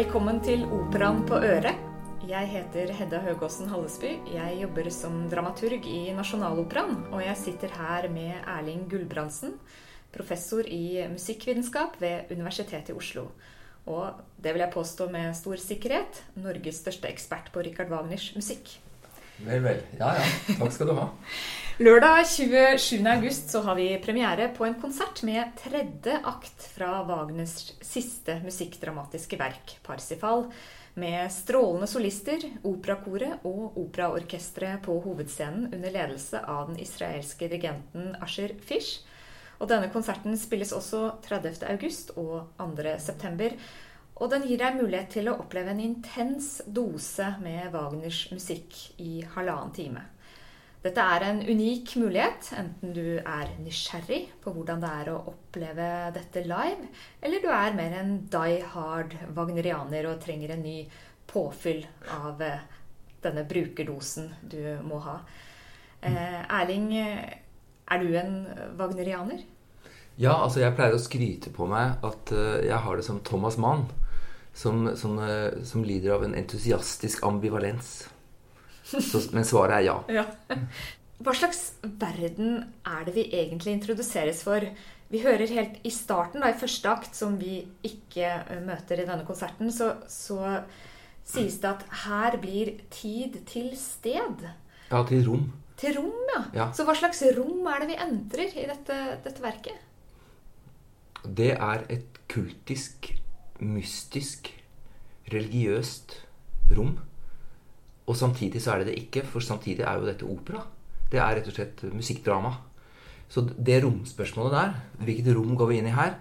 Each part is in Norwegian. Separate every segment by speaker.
Speaker 1: Velkommen til Operaen på Øret. Jeg heter Hedda Høgåsen Hallesby. Jeg jobber som dramaturg i Nasjonaloperaen. Og jeg sitter her med Erling Gulbrandsen, professor i musikkvitenskap ved Universitetet i Oslo. Og det vil jeg påstå med stor sikkerhet Norges største ekspert på Richard Wagners musikk.
Speaker 2: Vel, vel. Ja, ja. Takk skal du ha.
Speaker 1: Lørdag 27. august så har vi premiere på en konsert med tredje akt fra Wagners siste musikkdramatiske verk, 'Parsifal', med strålende solister, operakoret og operaorkesteret på hovedscenen under ledelse av den israelske dirigenten Asher Fish. Og denne konserten spilles også 30. august og 2. Og den gir deg mulighet til å oppleve en intens dose med Wagners musikk i halvannen time. Dette er en unik mulighet, enten du er nysgjerrig på hvordan det er å oppleve dette live, eller du er mer en die hard wagnerianer og trenger en ny påfyll av eh, denne brukerdosen du må ha. Eh, Erling, er du en wagnerianer?
Speaker 2: Ja, altså jeg pleier å skryte på meg at jeg har det som Thomas Mann, som, som, uh, som lider av en entusiastisk ambivalens. Så, men svaret er ja.
Speaker 1: ja. Hva slags verden er det vi egentlig introduseres for? Vi hører helt i starten, da, i første akt, som vi ikke møter i denne konserten, så, så sies det at her blir tid til sted.
Speaker 2: Ja, til rom.
Speaker 1: Til rom, ja.
Speaker 2: ja.
Speaker 1: Så hva slags rom er det vi entrer i dette, dette verket?
Speaker 2: Det er et kultisk, mystisk, religiøst rom. Og samtidig så er det det ikke, for samtidig er jo dette opera. Det er rett og slett musikkdrama. Så det romspørsmålet der, hvilket rom går vi inn i her,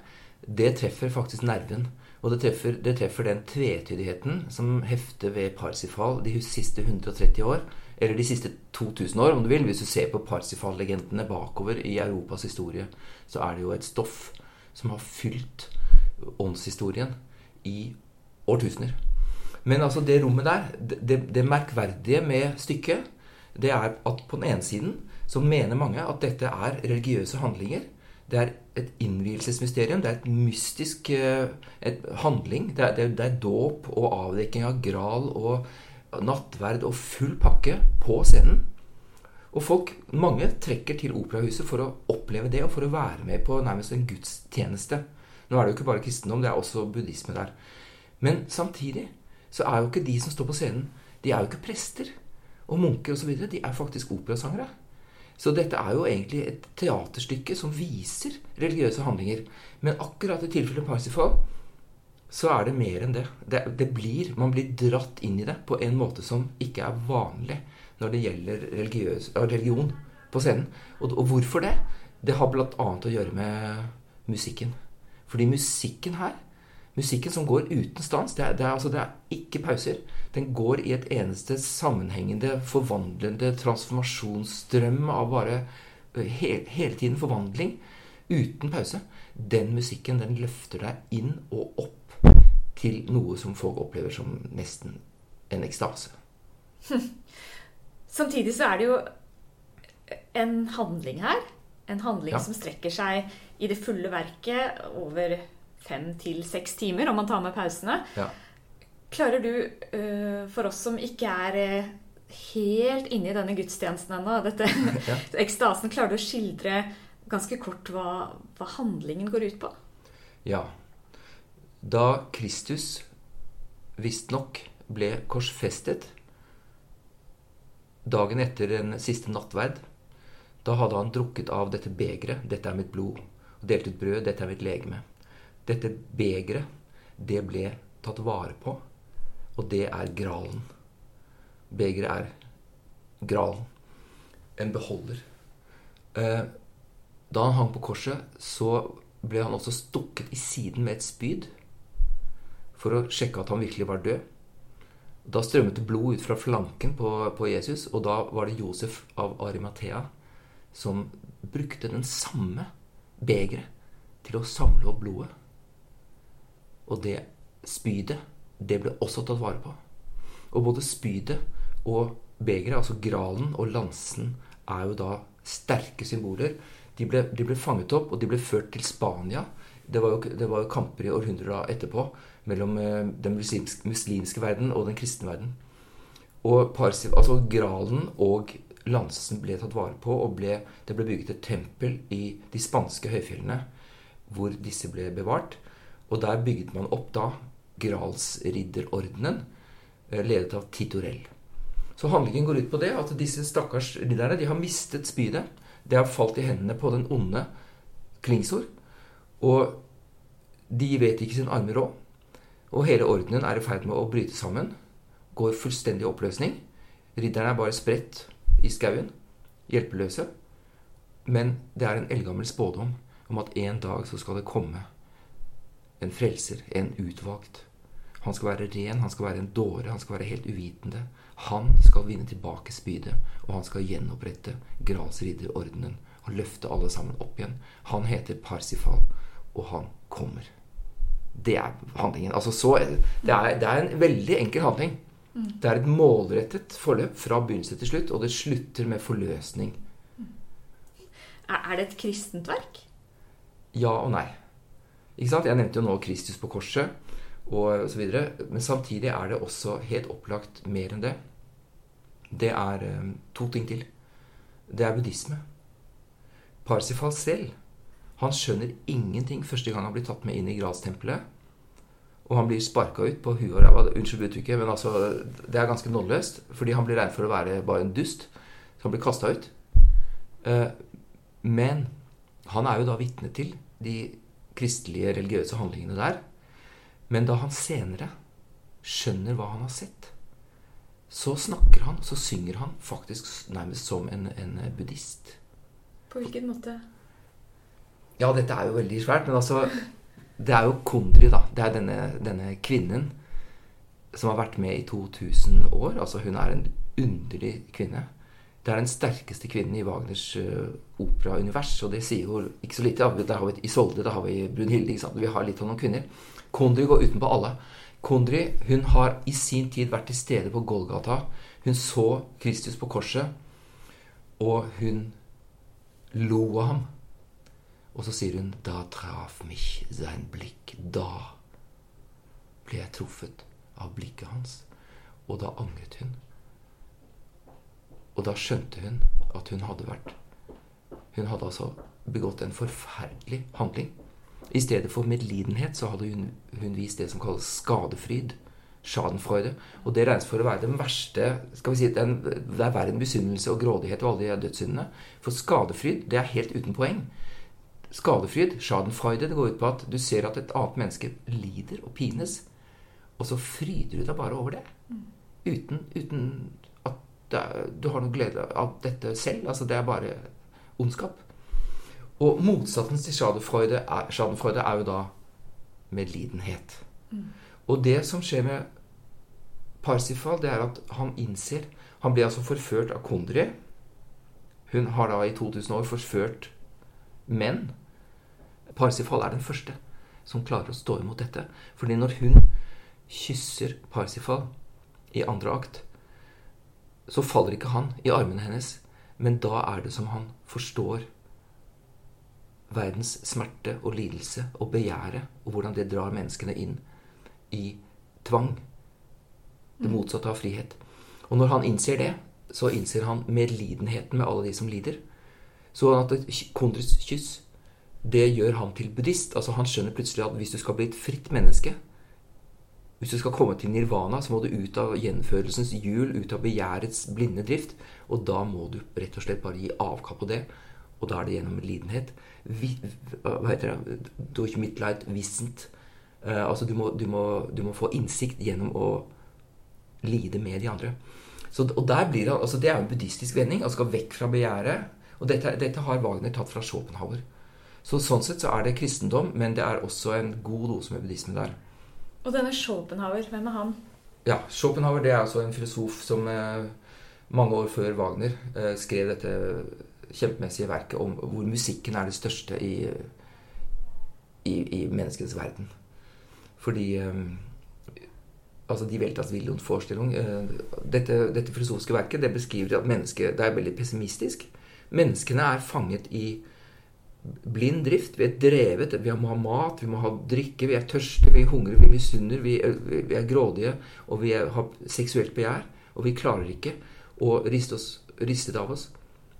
Speaker 2: det treffer faktisk nerven. Og det treffer, det treffer den tvetydigheten som hefter ved Parsifal de siste 130 år. Eller de siste 2000 år, om du vil. Hvis du ser på Parsifal-legendene bakover i Europas historie, så er det jo et stoff som har fylt åndshistorien i årtusener. Men altså det rommet der, det, det, merkverdige med stykket, det er at på den ene siden så mener mange at dette er religiøse handlinger. Det er et innvielsesmysterium. Det er et mystisk et handling. Det er, det, det er dåp og avdekking av gral og nattverd og full pakke på scenen. Og folk, mange trekker til operahuset for å oppleve det og for å være med på nærmest en gudstjeneste. Nå er det jo ikke bare kristendom, det er også buddhisme der. Men samtidig så er jo ikke de som står på scenen, de er jo ikke prester og munker osv. De er faktisk operasangere. Så dette er jo egentlig et teaterstykke som viser religiøse handlinger. Men akkurat i tilfellet Parsifal så er det mer enn det. det, det blir, man blir dratt inn i det på en måte som ikke er vanlig når det gjelder religiøs, religion på scenen. Og, og hvorfor det? Det har bl.a. å gjøre med musikken. Fordi musikken her Musikken som går uten stans. Det er, det, er, altså, det er, ikke pauser. Den går i et eneste sammenhengende, forvandlende transformasjonsstrøm av bare he, hele tiden forvandling. Uten pause. Den musikken den løfter deg inn og opp til noe som folk opplever som nesten en ekstase.
Speaker 1: Samtidig så er det jo en handling her. En handling ja. som strekker seg i det fulle verket over fem til seks timer, om man tar med pausene.
Speaker 2: Ja.
Speaker 1: Klarer du, uh, for oss som ikke er uh, helt inne i denne gudstjenesten ennå, dette ja. ekstasen, klarer du å skildre ganske kort hva, hva handlingen går ut på?
Speaker 2: Ja. Da Kristus visstnok ble korsfestet dagen etter den siste nattverd, da hadde han drukket av dette begeret. Dette er mitt blod. Og delt ut brød. Dette er mitt legeme. Dette begeret, det ble tatt vare på, og det er gralen. Begeret er gralen. En beholder. Eh, da han hang på korset, så ble han også stukket i siden med et spyd for å sjekke at han virkelig var død. Da strømmet det blod ut fra flanken på, på, Jesus, og da var det Josef av Arimathea som brukte den samme begeret til å samle opp blodet. Og det spydet, det ble også tatt vare på. Og både spydet og begeret, altså gralen og lansen, er jo da sterke symboler. De ble, de ble, fanget opp, og de ble ført til Spania Det var jo, det var jo kamper i århundrer etterpå mellom eh, den muslimske, muslimske verden og den kristne verden. Og Parsif, altså Gralen og Lansen ble tatt vare på, og ble, det ble bygget et tempel i de spanske høyfjellene hvor disse ble bevart. Og der bygget man opp da Gralsridderordenen, eh, ledet av Titorell. Så handlingen går ut på det at disse stakkars ridderne de har mistet spydet. Det har falt i hendene på den onde Klingsor. Og de vet ikke sin arme råd. Og hele ordenen er i ferd med å bryte sammen. Går fullstendig i oppløsning. Ridderne er bare spredt i skauen. Hjelpeløse. Men det er en eldgammel spådom om at en dag så skal det komme en frelser, en utvalgt. Han skal være ren, han skal være en dåre, han skal være helt uvitende. Han skal vinne tilbake spydet, og han skal gjenopprette grasridderordenen og løfte alle sammen opp igjen. Han heter Parsifal, og han kommer. Det er handlingen. Altså så, det, er, det er en veldig enkel handling. Det er et målrettet forløp fra begynnelse til slutt, og det slutter med forløsning.
Speaker 1: Er det et kristent verk?
Speaker 2: Ja og nei. Ikke sant? Jeg nevnte jo nå Kristus på korset og så videre. Men samtidig er det også helt opplagt mer enn det. Det er um, to ting til. Det er buddhisme. Parsifal selv han skjønner ingenting første gang han blir tatt med inn i gradstempelet. Og han blir sparka ut på huet og ræva. Unnskyld uttrykket, men altså, det er ganske nådeløst. Fordi han blir regnet for å være bare en dust. Så han blir kasta ut. Uh, men han er jo da vitne til de kristelige, religiøse handlingene der. Men da han senere skjønner hva han har sett, så snakker han, så synger han faktisk nærmest som en, en buddhist.
Speaker 1: På hvilken måte?
Speaker 2: Ja, dette er jo veldig svært, men altså Det er jo Kondri, da. Det er denne, denne kvinnen som har vært med i 2000 år. Altså, hun er en underlig kvinne. Det er den sterkeste kvinnen i Wagners uh, operaunivers, og det sier jo ikke så lite. Der har vi Isolde, der har vi Brunhilde. Ikke sant? Vi har litt av noen kvinner. Kondri går utenpå alle. Kondri hun har i sin tid vært til stede på Golgata. Hun så Kristus på korset, og hun lo av ham. Og så sier hun Da traf mich sein blikk. Da ble jeg truffet av blikket hans. Og da angret hun. Og da skjønte hun at hun hadde vært Hun hadde altså begått en forferdelig handling. I stedet for medlidenhet så hadde hun, hun vist det som kalles skadefryd. Schadenfreude. Og det regnes for å være den verste skal vi si, den, Det er verre enn misunnelse og grådighet og alle de dødssyndene. For skadefryd, det er helt uten poeng. Skadefryd, schadenfreude, det går ut på at du ser at et annet menneske lider og pines, og så fryder du deg bare over det. Uten, uten at du har noe glede av dette selv. Altså, det er bare ondskap. Og motsatsen til schadenfreude er, schadenfreude er jo da medlidenhet. Og det som skjer med Parsifal, det er at han innser Han blir altså forført av Kondri. Hun har da i 2000 år forført menn. Parsifal er den første som klarer å stå imot dette. Fordi når hun kysser Parsifal i andre akt, så faller ikke han i armene hennes. Men da er det som han forstår verdens smerte og lidelse og begjæret, og hvordan det drar menneskene inn i tvang. Det mm. motsatte av frihet. Og når han innser det, så innser han medlidenheten med alle de som lider. Så at et kyss, det gjør han til buddhist. Altså Han skjønner plutselig at hvis du skal bli et fritt menneske, hvis du skal komme til nirvana, så må du ut av gjenførelsens hjul, ut av begjærets blinde drift. Og da må du rett og slett bare gi avkall på det. Og da er det gjennom lidenhet. Hva heter det? Wissent. Uh, altså du må, du, må, du må, få innsikt gjennom å lide med de andre. Så, og der blir det, altså Det er en buddhistisk vending. Altså skal vekk fra begjæret. Og dette, dette, har Wagner tatt fra Schopenhauer. Så Sånn sett så er det kristendom, men det er også en god dose med buddhisme der.
Speaker 1: Og denne Schopenhauer, hvem er han?
Speaker 2: Ja, Schopenhauer det er altså en filosof som eh, mange år før Wagner eh, skrev dette kjempemessige verket om hvor musikken er det største i, i, i menneskets verden. Fordi eh, altså De Weltas Willions forestilling eh, dette, dette, filosofiske verket det beskriver at mennesket det er veldig pessimistisk. Menneskene er fanget i blind drift. Vi er drevet. Vi må ha mat, vi må ha drikke. Vi er tørste, vi hungrer, vi misunner, vi, vi, er grådige, og vi er, har seksuelt begjær. Og vi klarer ikke å riste oss, ristet av oss.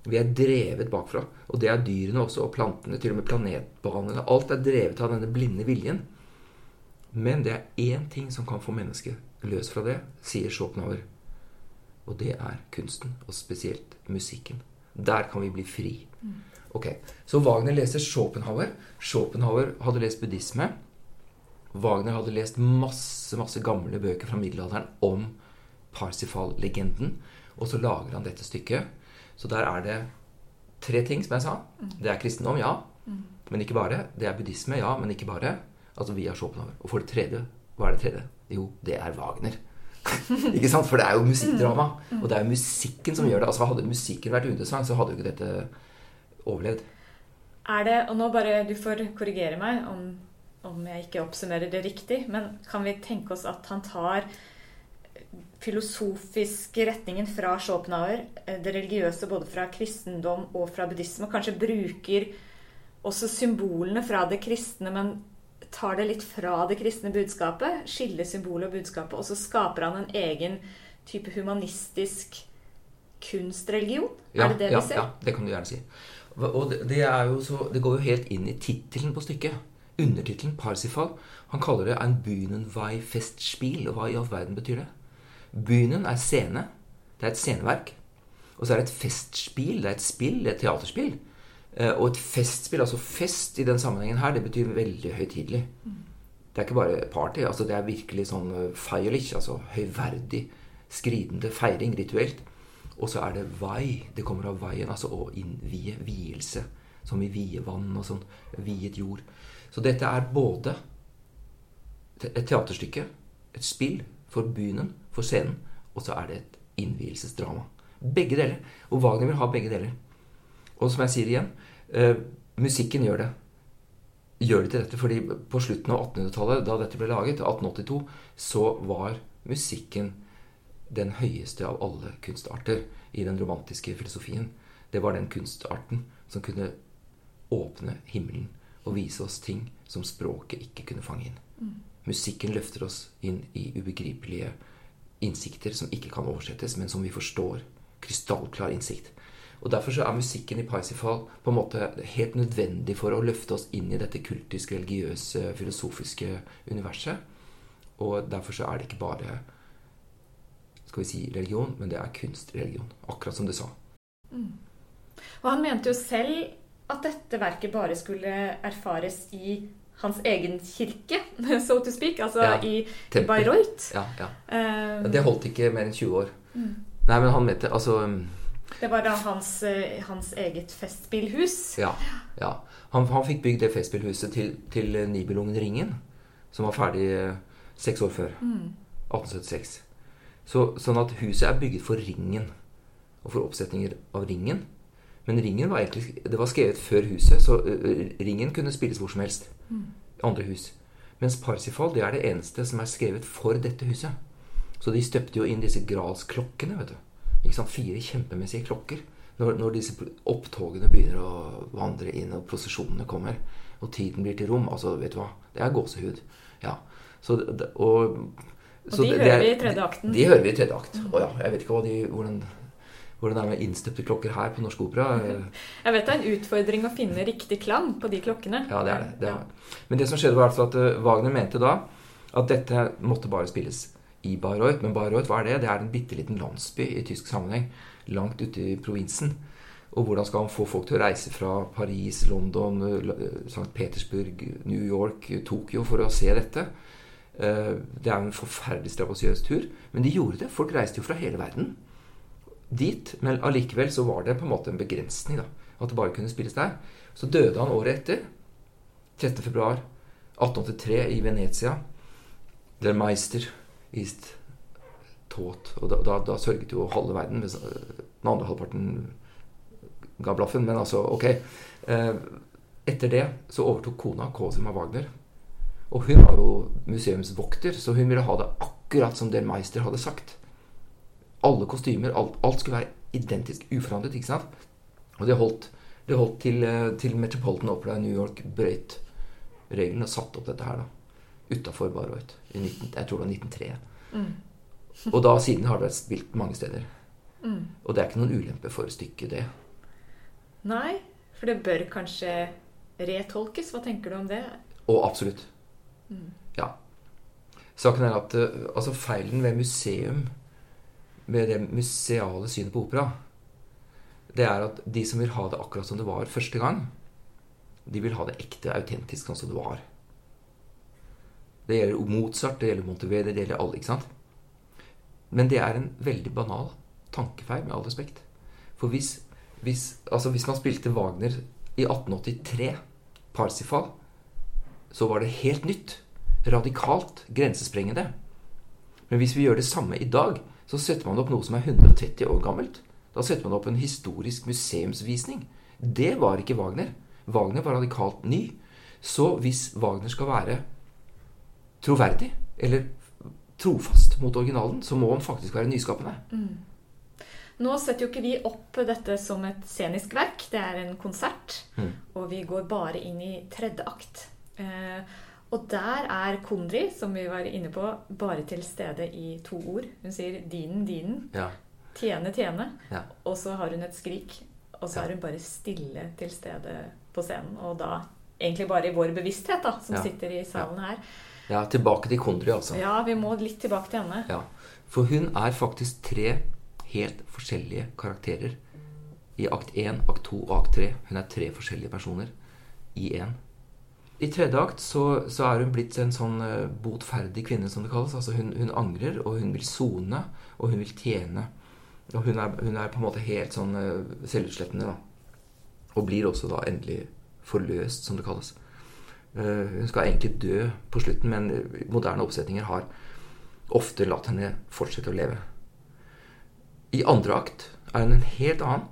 Speaker 2: Vi er drevet bakfra. Og det er dyrene også, og plantene, til og med planetbanene. Alt er drevet av denne blinde viljen. Men det er én ting som kan få mennesket løs fra det, sier Schopenhauer. Og det er kunsten, og spesielt musikken. Der kan vi bli fri. Ok, Så Wagner leser Schopenhauer. Schopenhauer hadde lest buddhisme. Wagner hadde lest masse masse gamle bøker fra middelalderen om Parsifal-legenden. Og så lager han dette stykket. Så der er det tre ting, som jeg sa. Det er kristendom, ja. Men ikke bare. Det er buddhisme, ja, men ikke bare. Altså via Schopenhauer. Og for det tredje, hva er det tredje? Jo, det er Wagner. ikke sant? For det er jo musikkdrama. Og det er jo musikken som gjør det. Altså Hadde musikken vært uinteressant, så hadde jo ikke dette overlevd.
Speaker 1: Er det, og nå bare, Du får korrigere meg om, om jeg ikke oppsummerer det riktig, men kan vi tenke oss at han tar filosofiske retningen fra Schopenhauer, eh, det religiøse både fra kristendom og fra buddhisme, og kanskje bruker også symbolene fra det kristne, men tar det litt fra det kristne budskapet, skiller symbolet og budskapet, og så skaper han en egen type humanistisk kunstreligion?
Speaker 2: Ja,
Speaker 1: er det det
Speaker 2: ja,
Speaker 1: vi ser?
Speaker 2: Ja, det kan du gjerne si. Og det, det, så, det går jo helt inn i tittelen på stykket. Undertittelen, Parsifal. Han kaller det 'Ein Bühnenweih-Festspiel'. Og hva i all verden betyr det? Bühnen er scene. Det er et sceneverk. Og så er det et festspill. Det er et spill, et teaterspill. Eh, og et festspill, altså fest i den sammenhengen her, det betyr veldig høytidelig. Det er ikke bare party. altså Det er virkelig sånn eh, feierlich, altså høyverdig, skridende feiring rituelt. Og så er det vai. Det kommer av veien, altså å innvie, vielse. Som i vie vann og sånn. Viet jord. Så dette er både et teaterstykke, et spill for byen, for scenen, og så er det et innvielsesdrama. Begge deler. Og Wagner vil ha begge deler. Og som jeg sier igjen eh, musikken gjør det. Gjør det til dette, fordi På slutten av 1800-tallet, da dette ble laget, 1882, så var musikken den høyeste av alle kunstarter i den romantiske filosofien. Det var den kunstarten som kunne åpne himmelen og vise oss ting som språket ikke kunne fange inn. Mm. Musikken løfter oss inn i ubegripelige innsikter som ikke kan oversettes, men som vi forstår. Krystallklar innsikt. Og Derfor så er musikken i Paisifal på en måte helt nødvendig for å løfte oss inn i dette kultiske, religiøse, filosofiske universet. Og derfor så er det ikke bare skal vi si religion, men det er kunstreligion. Akkurat som du sa. Mm.
Speaker 1: Og han mente jo selv at dette verket bare skulle erfares i hans egen kirke, so to speak, altså ja, i, i Bayreuth.
Speaker 2: Ja, ja. Um, det holdt ikke mer enn 20 år. Mm. Nei, men han mente altså
Speaker 1: Det var da hans, eh, hans eget festspillhus?
Speaker 2: Ja. ja. Han, han, fikk bygd det festspillhuset til, til Nibelungen Ringen, som var ferdig eh, seks år før. Mm. 1876. Så, sånn at huset er bygget for ringen, og for oppsetninger av ringen. Men ringen var egentlig, det var skrevet før huset, så ringen kunne spilles hvor som helst. Mm. Andre hus. Mens Parsifal det er det eneste som er skrevet for dette huset. Så de støpte jo inn disse gralsklokkene. vet du. Fire kjempemessige klokker. Når, når, disse opptogene begynner å vandre inn, og prosesjonene kommer, og tiden blir til rom altså, vet du hva? Det er gåsehud. Ja. Så, og
Speaker 1: og de hører vi i tredje akten.
Speaker 2: De, hører vi i tredje akt. Mm. Og ja, jeg vet ikke de, hvordan, hvordan det er med innstøpte klokker her på Norsk Opera.
Speaker 1: Jeg vet det er en utfordring å finne riktig klang på de klokkene.
Speaker 2: Ja, det er det. det er. Men det som skjedde, var altså at uh, Wagner mente da at dette måtte bare spilles i Bayreuth. Men Bayreuth, hva er det? Det er en bitte liten landsby i tysk sammenheng. Langt ute i provinsen. Og hvordan skal han få folk til å reise fra Paris, London, St. Petersburg, New York, Tokyo for å se dette? Eh, det er en forferdelig strabasiøs tur, men de gjorde det. Folk reiste jo fra hele verden dit. Men allikevel så var det på en måte en begrensning. da, At det bare kunne spilles der. Så døde han året etter. 13.2.1883 i Venezia. Der Meister ist tåt. Og da, da, da, sørget jo halve verden. Hvis den andre halvparten ga blaffen. Men altså, ok. Eh, etter det så overtok kona Cosima Wagner og hun var jo museumsvokter, så hun ville ha det akkurat som Del Meister hadde sagt. Alle kostymer, alt, alt skulle være identisk uforandret. ikke sant? Og det holdt det holdt til, eh, til Metropolitan Opera i New York brøyt regelen og satte opp dette her da utafor Bayreuth. Jeg tror det var 1903.
Speaker 1: Mm.
Speaker 2: Og da siden har det vært spilt mange steder.
Speaker 1: Mm.
Speaker 2: Og det er ikke noen ulempe for stykket, det.
Speaker 1: Nei, for det bør kanskje retolkes. Hva tenker du om det?
Speaker 2: Og absolutt.
Speaker 1: Mm.
Speaker 2: Ja. Saken er at eh, altså feilen ved museum, med det museale synet på opera, det er at de som vil ha det akkurat som det var første gang, de vil ha det ekte, autentisk sånn som det var. Det gjelder Mozart, det gjelder Montevideo, det gjelder alle. ikke sant? Men det er en veldig banal tankefeil, med all respekt. For hvis, hvis, altså hvis man spilte Wagner i 1883, Parsifal, så var det helt nytt. Radikalt grensesprengende. Men hvis vi gjør det samme i dag, så setter man opp noe som er 130 år gammelt. Da setter man opp en historisk museumsvisning. Det var ikke Wagner. Wagner var radikalt ny. Så hvis Wagner skal være troverdig, eller trofast mot originalen, så må han faktisk være nyskapende.
Speaker 1: Nå setter jo ikke vi opp dette som et scenisk verk. Det er en konsert.
Speaker 2: Mm.
Speaker 1: Og vi går bare inn i tredje akt. Eh, og der er Kondri, som vi var inne på, bare til stede i to ord. Hun sier 'dinen, dinen',
Speaker 2: Ja.
Speaker 1: 'tjene, tjene'.
Speaker 2: Ja.
Speaker 1: Og så har hun et skrik. Og så
Speaker 2: Ja.
Speaker 1: er hun bare stille til stede på scenen. Og da egentlig bare i vår bevissthet, da, som sitter i salen her.
Speaker 2: Ja, tilbake til Kondry, altså.
Speaker 1: Ja, vi må litt tilbake til henne.
Speaker 2: Ja, For hun er faktisk tre helt forskjellige karakterer. I akt 1, akt 2 og akt 3. Hun er tre forskjellige personer i én. I tredje akt så, så er hun blitt en sånn eh, botferdig kvinne, som det kalles. Altså hun, hun angrer, og hun vil sone, og hun vil tjene. Og hun er, hun er på en måte helt sånn uh, selvutslettende, da. Og blir også da endelig forløst, som det kalles. Eh, hun skal egentlig dø på slutten, men moderne oppsetninger har ofte latt henne fortsette å leve. I andre akt er hun en helt annen.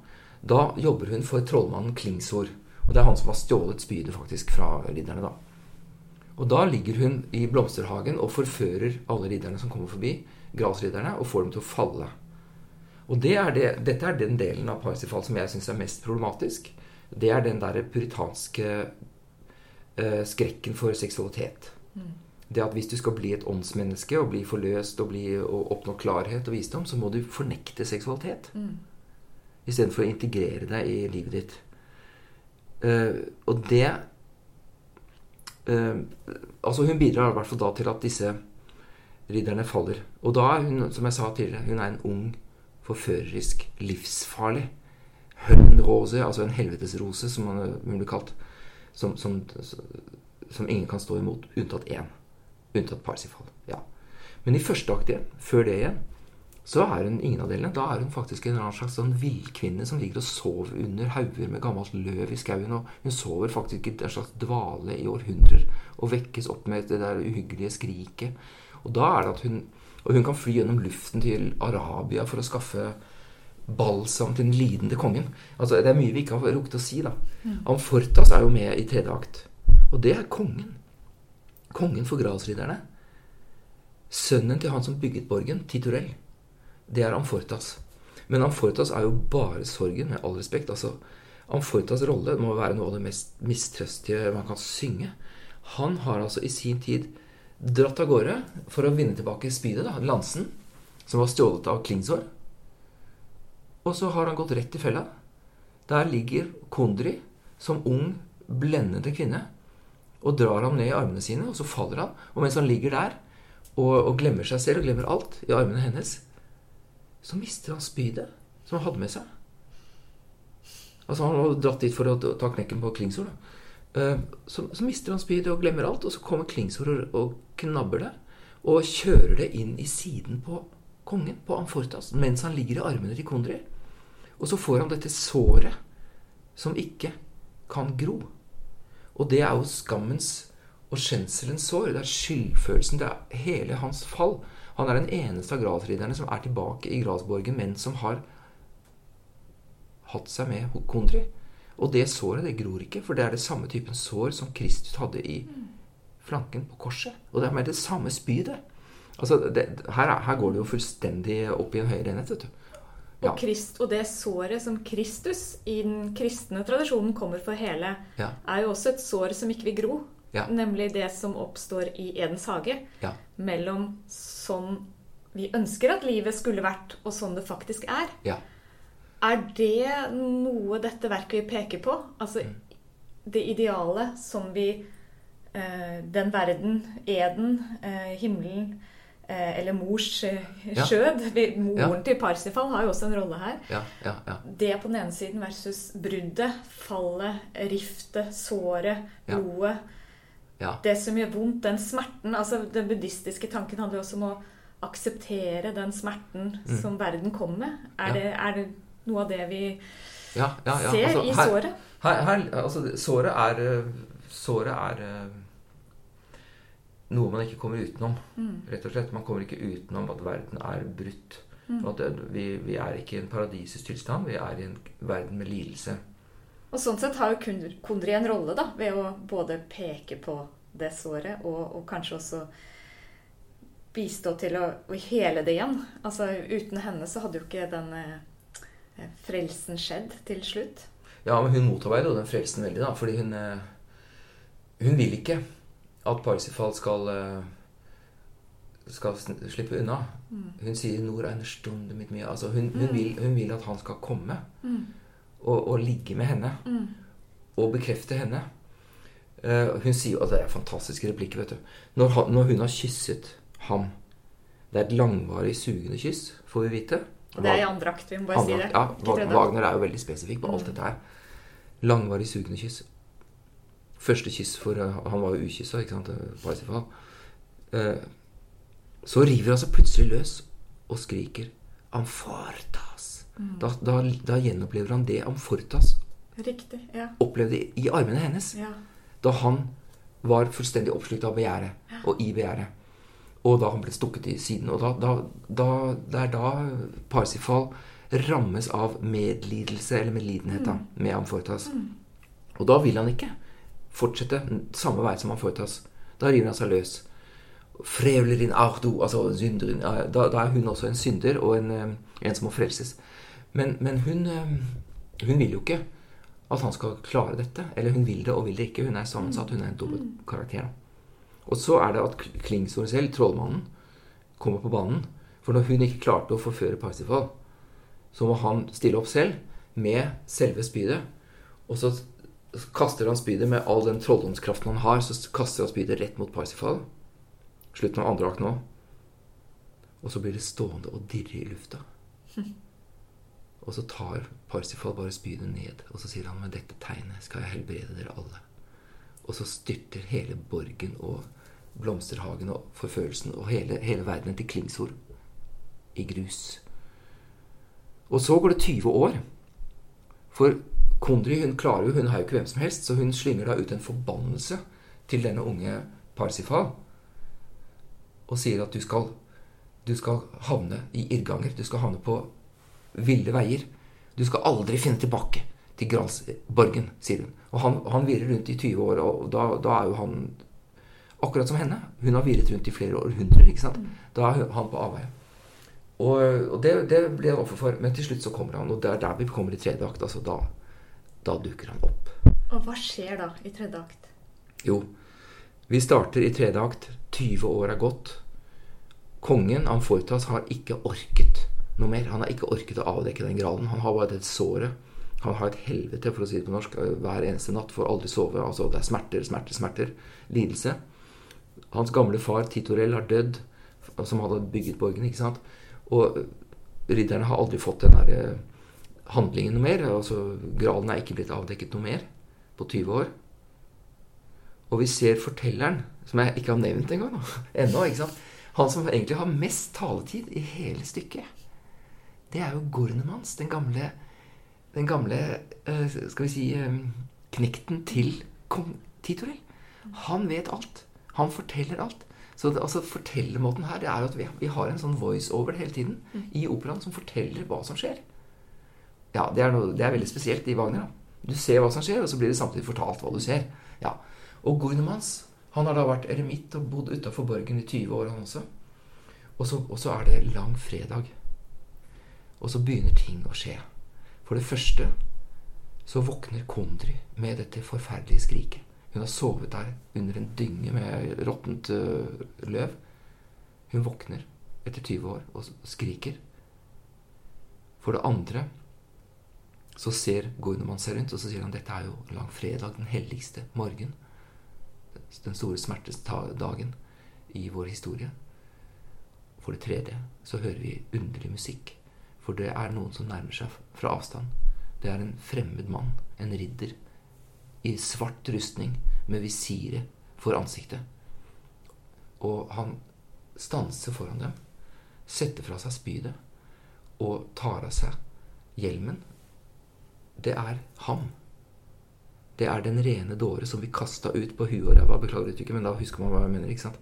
Speaker 2: Da jobber hun for trollmannen Klingsor. Og det er han som har stjålet spydet faktisk fra ridderne. da. Og da ligger hun i blomsterhagen og forfører alle ridderne som kommer forbi, grasridderne, og får dem til å falle. Og det er det, dette er den delen av Parsifal som jeg syns er mest problematisk. Det er den derre puritanske eh, skrekken for seksualitet. Det at hvis du skal bli et åndsmenneske og bli forløst og, bli, og oppnå klarhet og visdom, så må du fornekte seksualitet.
Speaker 1: Mm.
Speaker 2: Istedenfor å integrere deg i livet ditt. Eh, og det eh, Altså Hun bidrar i hvert fall da til at disse ridderne faller. Og da er hun, som jeg sa tidligere, hun er en ung, forførerisk, livsfarlig Høllenrose, altså en helvetesrose, som hun blir kalt. Som, som, som ingen kan stå imot, unntatt én. Unntatt Parsifal. Ja. Men i første akt igjen, før det igjen, så er hun ingen av delene. Da er hun faktisk en eller annen slags sånn villkvinne som ligger og sover under hauger med gammelt løv i skauen. Og hun sover faktisk i en slags dvale i århundrer og vekkes opp med det der uhyggelige skriket. Og da er det at hun Og hun kan fly gjennom luften til Arabia for å skaffe balsam til den lidende kongen. Altså, Det er mye vi ikke har rukket å si, da. Amfortas er jo med i tredje akt. Og det er kongen. Kongen for gradsridderne. Sønnen til han som bygget borgen, Titorell. Det er Amfortas. Men Amfortas er jo bare sorgen, med all respekt. Altså, Amfortas rolle må være noe av det mest mistrøstige man kan synge. Han har altså i sin tid dratt av gårde for å vinne tilbake spydet, da, lansen, som var stjålet av Klingsår. Og så har han gått rett i fella. Der ligger Kondri som ung, blendende kvinne og drar ham ned i armene sine, og så faller han. Og mens han ligger der og, og glemmer seg selv og glemmer alt i armene hennes, så mister han spydet som han hadde med seg. Altså Han var dratt dit for å ta knekken på Klingsor. Eh, Så, så mister han spydet og glemmer alt, og så kommer Klingsor og, og knabber det. Og kjører det inn i siden på kongen, på Amfortas, mens han ligger i armene til Kondri. Og så får han dette såret som ikke kan gro. Og det er jo skammens og skjemselens sår. Det er skyldfølelsen. Det er hele hans fall. Han er den eneste av gradsridderne som er tilbake i gradsborgen, men som har hatt seg med Kondri. Og det såret det gror ikke, for det er det samme typen sår som Kristus hadde i flanken på korset. Og det er med det samme spydet. Altså, det, her, er- her går det jo fullstendig opp i en høyere enhet. vet du.
Speaker 1: Og. Krist, og det såret som Kristus i den kristne tradisjonen kommer for hele, er jo også et sår som ikke vil gro. Nemlig det som oppstår i Edens hage. Mellom sånn vi ønsker at livet skulle vært, og sånn det faktisk er.
Speaker 2: Ja.
Speaker 1: Er det noe dette verket vil peke på? Altså
Speaker 2: Mm.
Speaker 1: det ideale som vi eh, Den verden, eden, eh, himmelen eller mors skjød. Ja. Moren
Speaker 2: Ja.
Speaker 1: til Parsifal har jo også en rolle her.
Speaker 2: Ja, ja, ja.
Speaker 1: Det på den ene siden versus bruddet, fallet, riftet, såret, blodet.
Speaker 2: ja.
Speaker 1: Det som gjør vondt, den smerten. altså Den buddhistiske tanken handler jo også om å akseptere den smerten
Speaker 2: Mm.
Speaker 1: som verden kommer med. Er, det, er det noe av det vi
Speaker 2: ja, ja, ja.
Speaker 1: ser
Speaker 2: Altså,
Speaker 1: i såret?
Speaker 2: Her, her, altså, såret er eh, Såret er eh, noe man ikke kommer utenom.
Speaker 1: Mm.
Speaker 2: Rett og slett. Man kommer ikke utenom at verden er brutt.
Speaker 1: Mm.
Speaker 2: Og at vi, vi er ikke i en paradisisk tilstand. Vi er i en verden med lidelse.
Speaker 1: Og sånn sett har jo Kundri en rolle, da, ved å både peke på det såret og, og kanskje også bistå til å, å hele det igjen. Altså uten henne så hadde jo ikke den eh, frelsen skjedd til slutt.
Speaker 2: Ja, men hun motarbeider jo den frelsen veldig, da. Fordi hun eh, Hun vil ikke at Parsifal skal eh, skal slippe unna. Hun sier 'Nor eine Stunde mit mir'. Altså, hun, hun,
Speaker 1: Mm.
Speaker 2: vil, hun vil at han skal komme
Speaker 1: Mm.
Speaker 2: og, og ligge med henne.
Speaker 1: Mm.
Speaker 2: og bekrefte henne. Uh, hun sier og det er fantastiske replikker. vet du. Når, han, når hun har kysset ham Det er et langvarig sugende kyss, får vi vite.
Speaker 1: Og det er i andre akt, vi må bare si det.
Speaker 2: Ja. Wagner er jo veldig spesifikk på alt
Speaker 1: Mm.
Speaker 2: dette her. Langvarig sugende kyss. Første kyss for eh, Han var jo ukyssa, ikke sant? eh, Parsifal. Eh, så river han seg plutselig løs og skriker 'Amfortas'.
Speaker 1: Mm.
Speaker 2: Da, da, da gjenopplever han det Amfortas
Speaker 1: Riktig. Ja.
Speaker 2: opplevde i, armene hennes
Speaker 1: ja.
Speaker 2: da han var fullstendig oppslukt av begjæret og i begjæret. Og da han ble stukket i siden. Og da, da, det er da Parsifal rammes av medlidelse eller medlidenhet da, med Amfortas. Og da vil han ikke fortsette samme vei som han foretas. Da river han seg løs. Frevlerin ardo, altså synderin Da, da er hun også en synder og en, eh, en som må frelses. Men, men hun, eh, hun vil jo ikke at han skal klare dette. Eller hun vil det og vil det ikke. Hun er sammensatt. Hun er en dobbelt karakter. Og så er det at Klingsoren selv, trollmannen, kommer på banen. For når hun ikke klarte å forføre Parsifal, så må han stille opp selv med selve spydet. Og så kaster han spydet med all den trolldomskraften han har. Så kaster han spydet rett mot Parsifal. Slutten av andre akt nå. Og så blir det stående og dirre i lufta. Og så tar Parsifal bare spydet ned, og så sier han med dette tegnet skal jeg helbrede dere alle. Og så styrter hele borgen og blomsterhagen og forførelsen og hele, hele verdenen til Klingsor i grus. Og så går det 20 år. For Kondry hun klarer jo, hun har jo ikke hvem som helst, så hun slynger da ut en forbannelse til denne unge Parsifal. Og sier at du skal, du skal havne i irrganger. Du skal havne på ville veier. Du skal aldri finne tilbake til Gralsborgen, sier hun. Og han, han virrer rundt i 20 år, og da, da er jo han akkurat som henne. Hun har virret rundt i flere århundrer. ikke sant? Da er han på avveie. Og, og det, det blir han offer for. Men til slutt så kommer han, og det er der vi kommer i tredje akt. altså Da, da dukker han opp.
Speaker 1: Og hva skjer da i tredje akt?
Speaker 2: Jo, vi starter i tredje akt. 20 år er gått. Kongen, Amfortas, har ikke orket noe mer. Han har ikke orket å avdekke den graden. Han har bare det såret. Han har et helvete, for å si det på norsk, hver eneste natt. Får aldri sove. Altså, det er smerter, smerter, smerter. Lidelse. Hans gamle far, Titorell, har dødd. Som hadde bygget borgen, ikke sant. Og ridderne har aldri fått den der eh, handlingen noe mer. Altså, Gralen er ikke blitt avdekket noe mer på 20 år. Og vi ser fortelleren, som jeg ikke har nevnt engang nå, ennå. Han som egentlig har mest taletid i hele stykket. Det er jo Gornemans, den gamle, den gamle eh, skal vi si eh, knekten til kong Titorell. Han vet alt. Han forteller alt. Så det, altså fortellermåten her det er jo at vi, vi har en sånn voice-over hele tiden i operaen som forteller hva som skjer. Ja, det er, noe, det er veldig spesielt i Wagner. da. Du ser hva som skjer, og så blir det samtidig fortalt hva du ser. Ja. Og Gornemans han har da vært eremitt og bodd utafor borgen i 20 år, han også. Og så, er det langfredag. Og så begynner ting å skje. For det første så våkner Kondry med dette forferdelige skriket. Hun har sovet der under en dynge med råttent uh, løv. Hun våkner etter 20 år og skriker. For det andre så ser man seg rundt, og så sier han dette er jo langfredag, den helligste morgen. Den store smertesdagen i vår historie. For det tredje så hører vi underlig musikk. For det er noen som nærmer seg fra avstand. Det er en fremmed mann, en ridder, i svart rustning med visiret for ansiktet. Og han stanser foran dem, setter fra seg spydet og tar av seg hjelmen. Det er ham. Det er den rene dåre som vi kasta ut på huet og ræva. Beklager uttrykket, men da husker man hva jeg mener. ikke sant?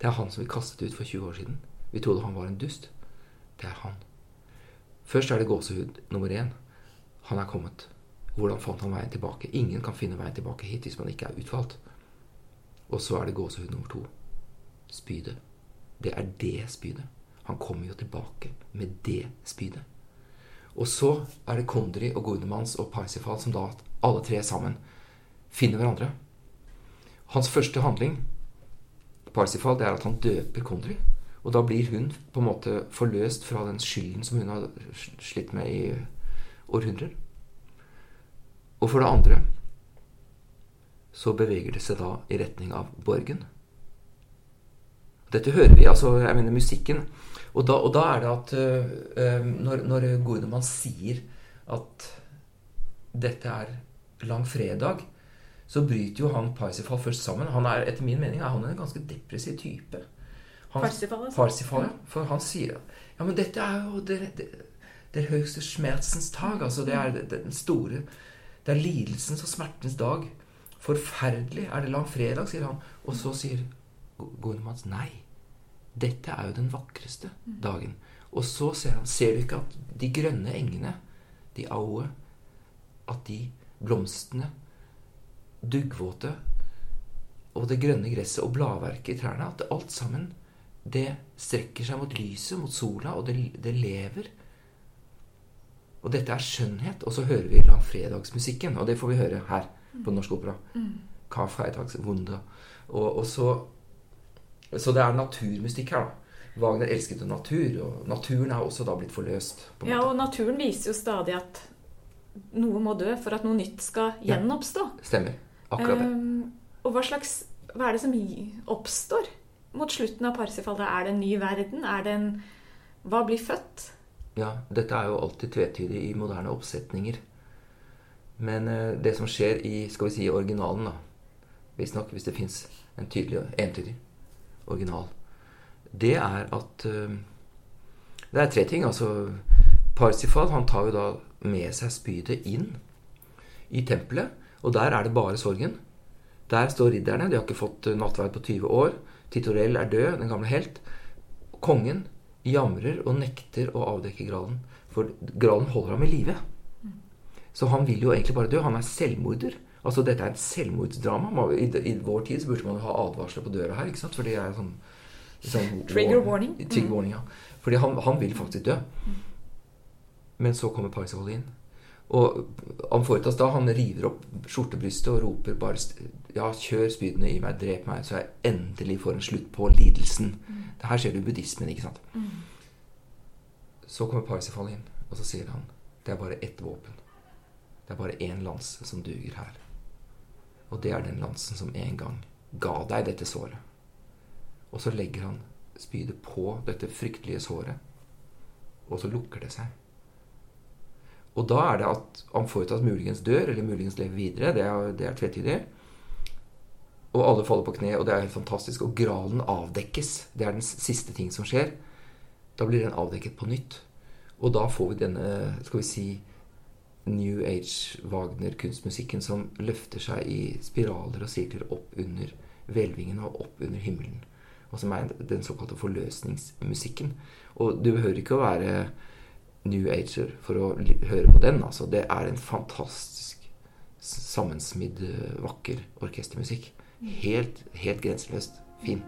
Speaker 2: Det er han som vi kastet ut for 20 år siden. Vi trodde han var en dust. Det er han. Først er det gåsehud nummer én. Han er kommet. Hvordan fant han veien tilbake? Ingen kan finne veien tilbake hit hvis man ikke er utvalgt. Og så er det gåsehud nummer to. Spydet. Det er det spydet. Han kommer jo tilbake med det spydet. Og så er det Kondri og Gordemans og Parsifal som da alle tre sammen finner hverandre. Hans første handling Parsifal, det er at han døper Kondri. Og da blir hun på en måte forløst fra den skylden som hun har slitt med i århundrer. Og for det andre så beveger det seg da i retning av borgen. Dette hører vi, altså jeg mener musikken. Og da, og da er det at uh, når, når Gordemann sier at dette er langfredag, så bryter jo han Parsifal først sammen. Han er, Etter min mening er han en ganske depressiv type.
Speaker 1: Han, Parsifal, altså.
Speaker 2: Parsifal, ja. For han sier Ja, men dette er jo det, det, det høyeste smertens tag. Altså det er den store Det er lidelsens og smertens dag. Forferdelig er det langfredag, sier han. Og så sier Gormans nei. Dette er jo den vakreste dagen. Og så ser han Ser du ikke at de grønne engene, de aue, at de blomstene, duggvåte og det grønne gresset og bladverket i trærne, at alt sammen det strekker seg mot lyset, mot sola, og det, det lever. Og dette er skjønnhet. Og så hører vi langfredagsmusikken, og det får vi høre her på Norsk Opera. Mm. Wunder. Og, og så, så det er naturmystikk her, da. Wagner elsket jo natur, og naturen er også da blitt forløst.
Speaker 1: ja, og naturen viser jo stadig at noe må dø for at noe nytt skal gjenoppstå.
Speaker 2: Ja, stemmer. Akkurat det.
Speaker 1: Um, og hva slags Hva er det som oppstår? mot slutten av Parsifal? Er det en ny verden? Er det en Hva blir født?
Speaker 2: Ja, dette er jo alltid tvetydig i moderne oppsetninger. Men uh, det som skjer i skal vi si, originalen, da Visstnok, hvis det fins en tydelig entydig original, det er at uh, Det er tre ting. Altså Parsifal han tar jo da med seg spydet inn i tempelet, og der er det bare sorgen. Der står ridderne. De har ikke fått nattverd på 20 år. Titorell er død, den gamle helt. Kongen jamrer og nekter å avdekke Gralen, for Gralen holder ham i live. Så han vil jo egentlig bare dø. Han er selvmorder. Altså Dette er et selvmordsdrama. I, I, vår tid så burde man ha advarsler på døra her. ikke sant? For det er sånn,
Speaker 1: sånn Trigger warning.
Speaker 2: Trigger mm. warning, ja. Fordi han, han vil faktisk dø. Men så kommer Parsifal inn. Og Amfortas da, han river opp skjortebrystet og roper bare Ja, kjør spydene i meg, drep meg, så jeg endelig får en slutt på lidelsen. Mm. Her ser du buddhismen, ikke sant. Mm. Så kommer Parsifal inn, og så sier han det er bare ett våpen. Det er bare én lanse som duger her. Og det er den lansen som en gang ga deg dette såret. Og så legger han spydet på dette fryktelige såret, og så lukker det seg. Og da er det at Amfortas muligens dør, eller muligens lever videre. Det er, det er tvetydig. Og alle faller på kne, og det er helt fantastisk. Og gralen avdekkes. Det er den siste ting som skjer. Da blir den avdekket på nytt. Og da får vi denne, skal vi si, New Age Wagner-kunstmusikken som løfter seg i spiraler og sirkler opp under hvelvingene og opp under himmelen. Og som er den såkalte forløsningsmusikken. Og du behøver ikke å være New Ager for å høre på den. Altså, det er en fantastisk sammensmidd, vakker orkestermusikk. Helt, helt grenseløst fin.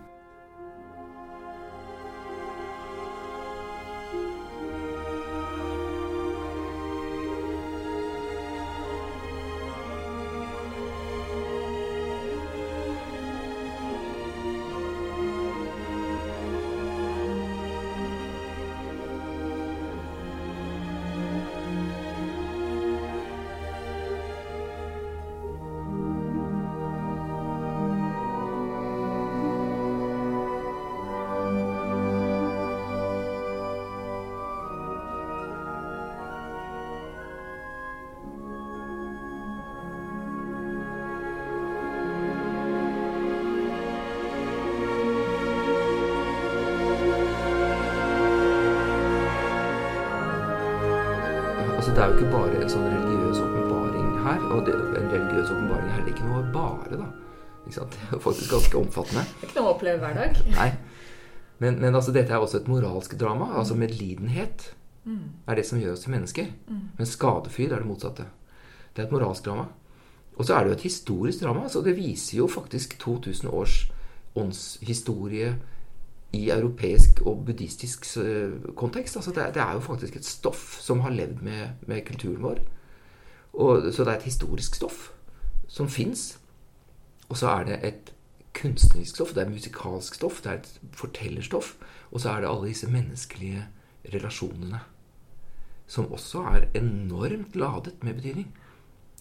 Speaker 2: Er faktisk ganske omfattende.
Speaker 1: Det er ikke noe å oppleve hver dag.
Speaker 2: Nei. Men, men altså, dette er også et moralsk drama. Altså medlidenhet er det som gjør oss til mennesker. Men skadefryd er det motsatte. Det er et moralsk drama. Og så er det jo et historisk drama. Så det viser jo faktisk 2000 års åndshistorie i europeisk og buddhistisk kontekst. Altså det, det er jo faktisk et stoff som har levd med, med kulturen vår. Og, så det er et historisk stoff som fins. Og så er det et kunstnerisk stoff, det er musikalsk stoff, det er et fortellerstoff. Og så er det alle disse menneskelige relasjonene. Som også er enormt ladet med betydning.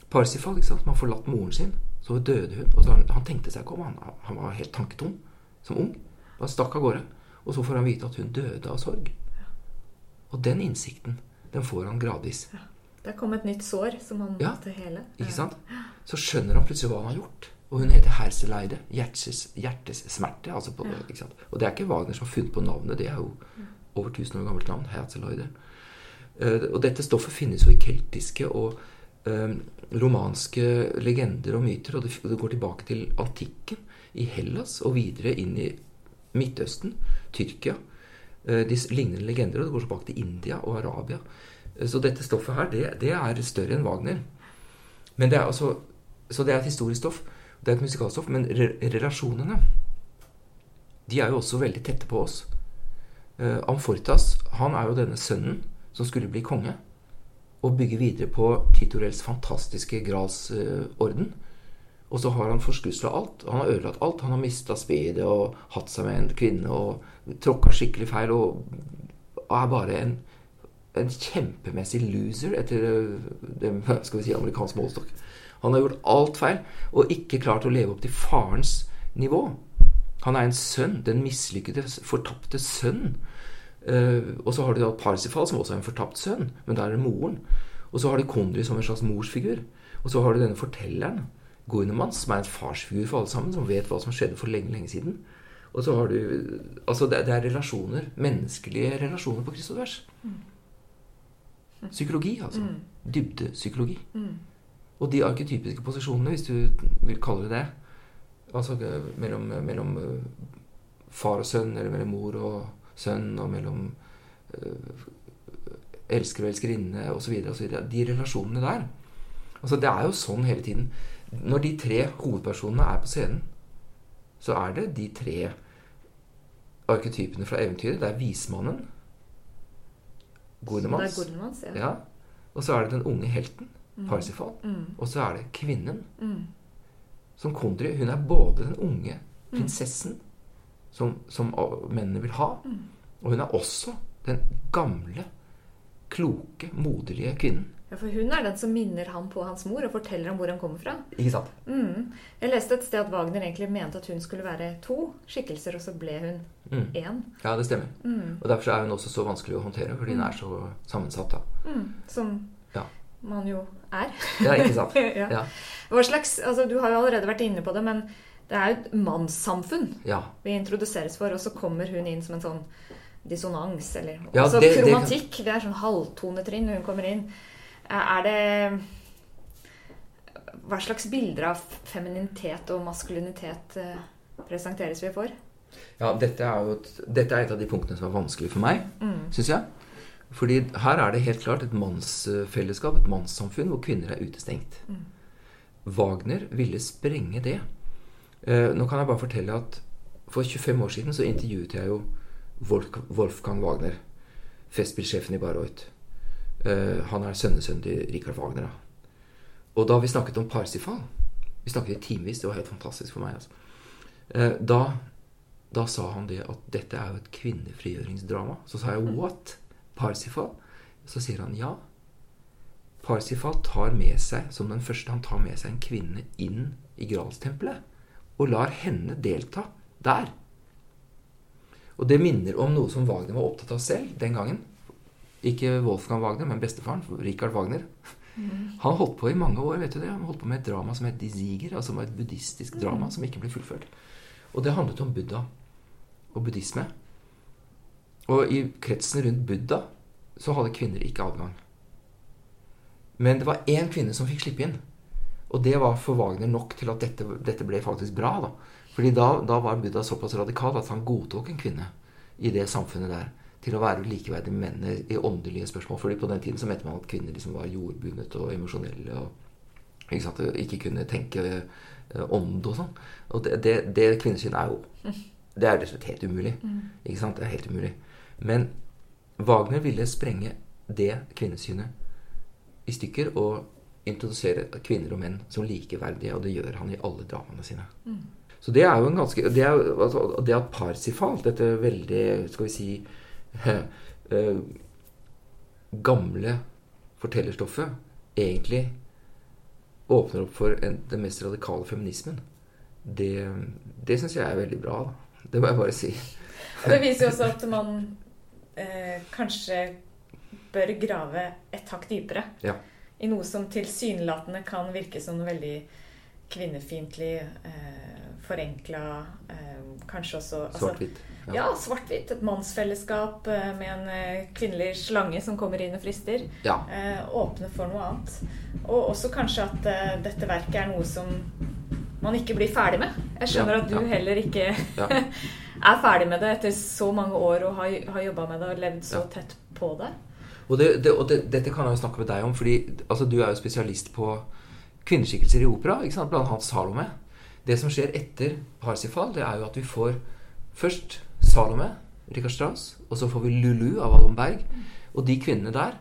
Speaker 2: Parsifal ikke sant, som har forlatt moren sin. Så døde hun. og så han, han tenkte seg ikke om. Han, han var helt tanketom som ung. Han stakk av gårde. Og så får han vite at hun døde av sorg. Og den innsikten, den får han gradvis.
Speaker 1: Ja. Det kom et nytt sår som han
Speaker 2: Ja,
Speaker 1: måtte hele.
Speaker 2: Ikke sant? Så skjønner han plutselig hva han har gjort. Og hun heter Herseleide. Hjertes, hjertes smerte. Altså på, sant? Og det er ikke Wagner som har funnet på navnet. Det er jo over 1000 år gammelt navn. Herseleide. Uh, og dette stoffet finnes jo i keltiske og eh, romanske legender og myter. Og det, det går tilbake til antikken i Hellas og videre inn i Midtøsten, Tyrkia. Uh, de lignende legender, og det går tilbake til India og Arabia. Uh, Så dette stoffet her, det, det er større enn Wagner. Men det er altså, så det er et historisk stoff. Det er et musikalstoff. Men re relasjonene, de er jo også veldig tette på oss. Uh, Amfortas, han er jo denne sønnen som skulle bli konge. Og bygge videre på Titorels fantastiske gralsorden. Og så har han forskusla alt. Han har ødelagt alt. Han har mista spedet og hatt seg med en kvinne og tråkka skikkelig feil og er bare en, en kjempemessig loser etter øh, det skal vi si, amerikansk målestokk. Han har gjort alt feil og ikke klart å leve opp til farens nivå. Han er en sønn. Den mislykkede, fortapte sønn. Uh, og så har du da Parsifal, som også er en fortapt sønn, men der er det moren. Og så har du Kondri som en slags morsfigur. Og så har du denne fortelleren, Goinemans, som er en farsfigur for alle sammen, som vet hva som skjedde for lenge, lenge siden. Og så har du Altså, det, det er relasjoner. Menneskelige relasjoner på kryss og tvers. Psykologi, altså. Dybdepsykologi. Og de arketypiske posisjonene, hvis du vil kalle det det, altså mellom, mellom eh, far og sønn, eller mellom mor og sønn, og mellom eh, elsker og elskerinne osv. De relasjonene der. Altså Det er jo sånn hele tiden. Når de tre hovedpersonene er på scenen, så er det de tre arketypene fra eventyret. Det er vismannen,
Speaker 1: Gordelmans, ja.
Speaker 2: ja. og så er det den unge helten, Parsifal, og så er det kvinnen, som Kondri. Hun er både den unge prinsessen som, som mennene vil ha, og hun er også den gamle, kloke, moderlige kvinnen.
Speaker 1: ja. For hun er den som minner han på hans mor og forteller om hvor han kommer fra.
Speaker 2: Ikke sant?
Speaker 1: Mm. Jeg leste et sted at Wagner egentlig mente at hun skulle være to skikkelser, og så ble hun
Speaker 2: Mm.
Speaker 1: én.
Speaker 2: Ja, det stemmer. Og derfor er hun også så vanskelig å håndtere, fordi hun er så sammensatt. da.
Speaker 1: Mm. Som man jo er.
Speaker 2: ja ikke sant?
Speaker 1: ja.
Speaker 2: Ja.
Speaker 1: Hva slags, altså Du har jo allerede vært inne på det, men det er jo et mannssamfunn
Speaker 2: ja.
Speaker 1: vi introduseres for, og så kommer hun inn som en sånn dissonans. Eller
Speaker 2: Ja,
Speaker 1: også
Speaker 2: det- det kan-
Speaker 1: kromatikk. Det er sånn halvtonetrinn når hun kommer inn. Er det Hva slags bilder av femininitet og maskulinitet eh, presenteres vi for?
Speaker 2: Ja, dette er jo et, dette er et av de punktene som er vanskelig for meg,
Speaker 1: Mm.
Speaker 2: syns jeg. Fordi her er det helt klart et mannsfellesskap, et mannssamfunn, hvor kvinner er utestengt. Wagner ville sprenge det. Eh, nå kan jeg bare fortelle at for 25 år siden så intervjuet jeg jo Wolf, Wolfgang Wagner, festspillsjefen i Bayreuth. Eh, han er sønnesønn til Richard Wagner. Da. Og da vi snakket om Parsifal Vi snakket i timevis, det var helt fantastisk for meg. altså. Eh, da da sa han det at dette er jo et kvinnefrigjøringsdrama. Så sa jeg what? Parsifal? Så sier han ja. Parsifal tar med seg, som den første, han tar med seg en kvinne inn i Gralstempelet. Og lar henne delta der. Og det minner om noe som Wagner var opptatt av selv den gangen. Ikke Wolfgang Wagner, men bestefaren, Richard Wagner. Han holdt på i mange år. vet du det? Han holdt på med et drama som het De Ziger, altså et buddhistisk drama som ikke ble fullført. Og det handlet om Buddha og buddhisme. Og i kretsen rundt Buddha så hadde kvinner ikke adgang. Men det var én kvinne som fikk slippe inn. Og det var for Wagner nok til at dette, dette ble faktisk bra. da. Fordi da, da var Buddha såpass radikal at han godtok en kvinne i det samfunnet der til å være likeverdig mennene i åndelige spørsmål. Fordi på den tiden så mente man at kvinner liksom var jordbundet og emosjonelle og ikke, sant, ikke kunne tenke uh, ånd og sånn. Og det, det, det kvinnesynet er jo Det er rett og slett helt umulig. Ikke sant? Det er helt umulig. Men Wagner ville sprenge det kvinnesynet i stykker og introdusere kvinner og menn som likeverdige, og det gjør han i alle dramaene sine. Mm. Så det er jo en ganske Det, er, altså, det at Parsifal, dette veldig Skal vi si eh, gamle fortellerstoffet, egentlig åpner opp for en, den mest radikale feminismen, det, det syns jeg er veldig bra. Da. Det må jeg bare si.
Speaker 1: Det viser jo også at man eh, kanskje bør grave et hakk dypere.
Speaker 2: Ja.
Speaker 1: I noe som tilsynelatende kan virke som noe veldig kvinnefiendtlig, eh, forenkla, eh, kanskje også
Speaker 2: altså, Svart-hvitt.
Speaker 1: Ja, ja svart-hvitt. Et mannsfellesskap eh, med en eh, kvinnelig slange som kommer inn og frister.
Speaker 2: Ja.
Speaker 1: Eh, åpne for noe annet. Og også kanskje at eh, dette verket er noe som man ikke blir ferdig med. Jeg skjønner at du heller ikke er ferdig med det etter så mange år og har, har jobba med det og levd så tett på det.
Speaker 2: Og, det, det, og det, dette kan jeg jo snakke med deg om, fordi altså, du er jo spesialist på kvinneskikkelser i opera, ikke sant? blant annet Salome. Det som skjer etter Parsifal, det er jo at vi får først Salome, Rikard Strauss, og så får vi Lulu av Alon Berg. Og de kvinnene der,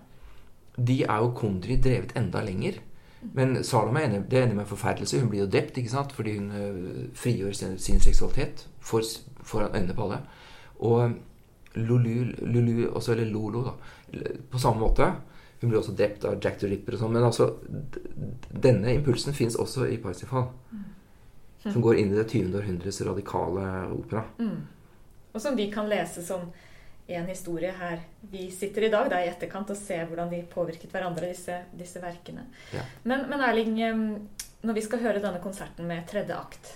Speaker 2: de er jo Kondri drevet enda lenger. Men Salome er enig, det ender med forferdelse. Hun blir jo drept ikke sant? fordi hun uh, frigjør sin, sin seksualitet for, å øynene på alle. Og Lulu, Lulu også, eller Lolo, da, på samme måte. Hun blir også drept av Jack the Ripper og sånn. Men altså, denne impulsen fins også i Parsifal. Mm. Som går inn i det 20. århundres radikale opera.
Speaker 1: Mm. Og som vi kan lese som en historie her vi sitter i dag, da i etterkant, og ser hvordan de påvirket hverandre, disse, disse verkene.
Speaker 2: Ja.
Speaker 1: Men, men Erling, når vi skal høre denne konserten med tredje akt,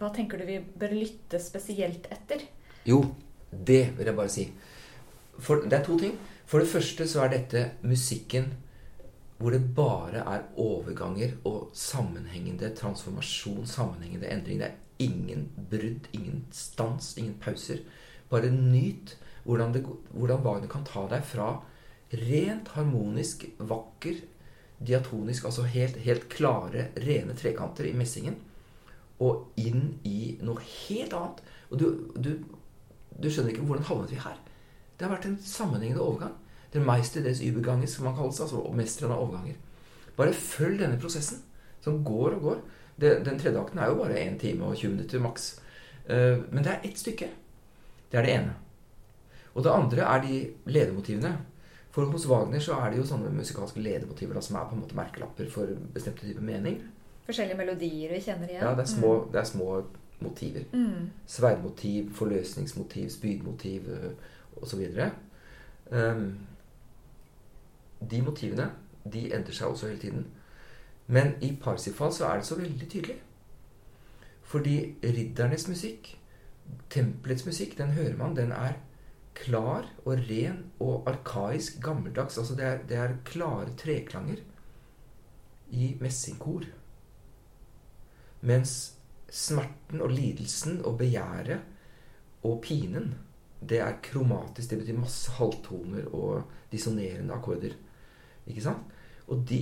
Speaker 1: hva tenker du vi bør lytte spesielt etter?
Speaker 2: Jo, det vil jeg bare si. For det er to ting. For det første så er dette musikken hvor det bare er overganger og sammenhengende transformasjon, sammenhengende endring. Det er ingen brudd, ingen stans, ingen pauser. Bare nyt hvordan, det, hvordan Wagner kan ta deg fra rent harmonisk, vakker, diatonisk, altså helt, helt klare, rene trekanter i messingen, og inn i noe helt annet. Og du, du, du skjønner ikke hvordan havnet vi her. Det har vært en sammenhengende overgang. Den Meister des Überganger, som man kaller seg, altså mesteren av overganger. Bare følg denne prosessen, som går og går. Det, den tredje akten er jo bare 1 time og 20 minutter maks. Uh, men det er ett stykke. Det er det ene. Og det andre er de ledemotivene. For hos Wagner så er det jo sånne musikalske ledemotiver da, som er på en måte merkelapper for bestemte typer mening.
Speaker 1: Forskjellige melodier vi kjenner igjen.
Speaker 2: Ja, det er små, mm. det er små motiver.
Speaker 1: Mm.
Speaker 2: Sverdmotiv, forløsningsmotiv, spydmotiv osv. Um, de motivene de endrer seg også hele tiden. Men i Parsifal så er det så veldig tydelig. Fordi riddernes musikk, tempelets musikk, den hører man. Den er klar og ren og arkaisk gammeldags. Altså det er, det er klare treklanger i messingkor. Mens smerten og lidelsen og begjæret og pinen, det er kromatisk. Det betyr masse halvtoner og dissonerende akkorder. Ikke sant? Og de,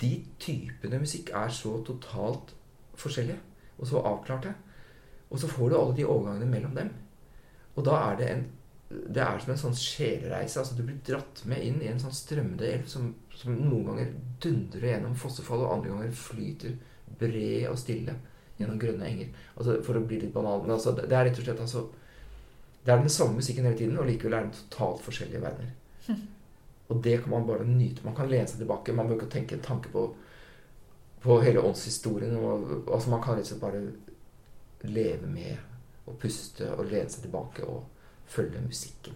Speaker 2: de typene musikk er så totalt forskjellige og så avklarte. Og så får du alle de overgangene mellom dem. Og da er det en det er som en sånn sjelereise. altså Du blir dratt med inn i en sånn strømmende elv som, som noen ganger dundrer gjennom fossefall, og andre ganger flyter bred og stille gjennom grønne enger. Altså For å bli litt banal. Men altså, det er rett og slett altså, Det er den samme musikken hele tiden, og likevel er den totalt forskjellige verdener. Og det kan man bare nyte. Man kan lene seg tilbake. Man bør ikke tenke en tanke på, på hele åndshistorien. Og, altså man kan rett og slett bare leve med og puste og lene seg tilbake og følge musikken.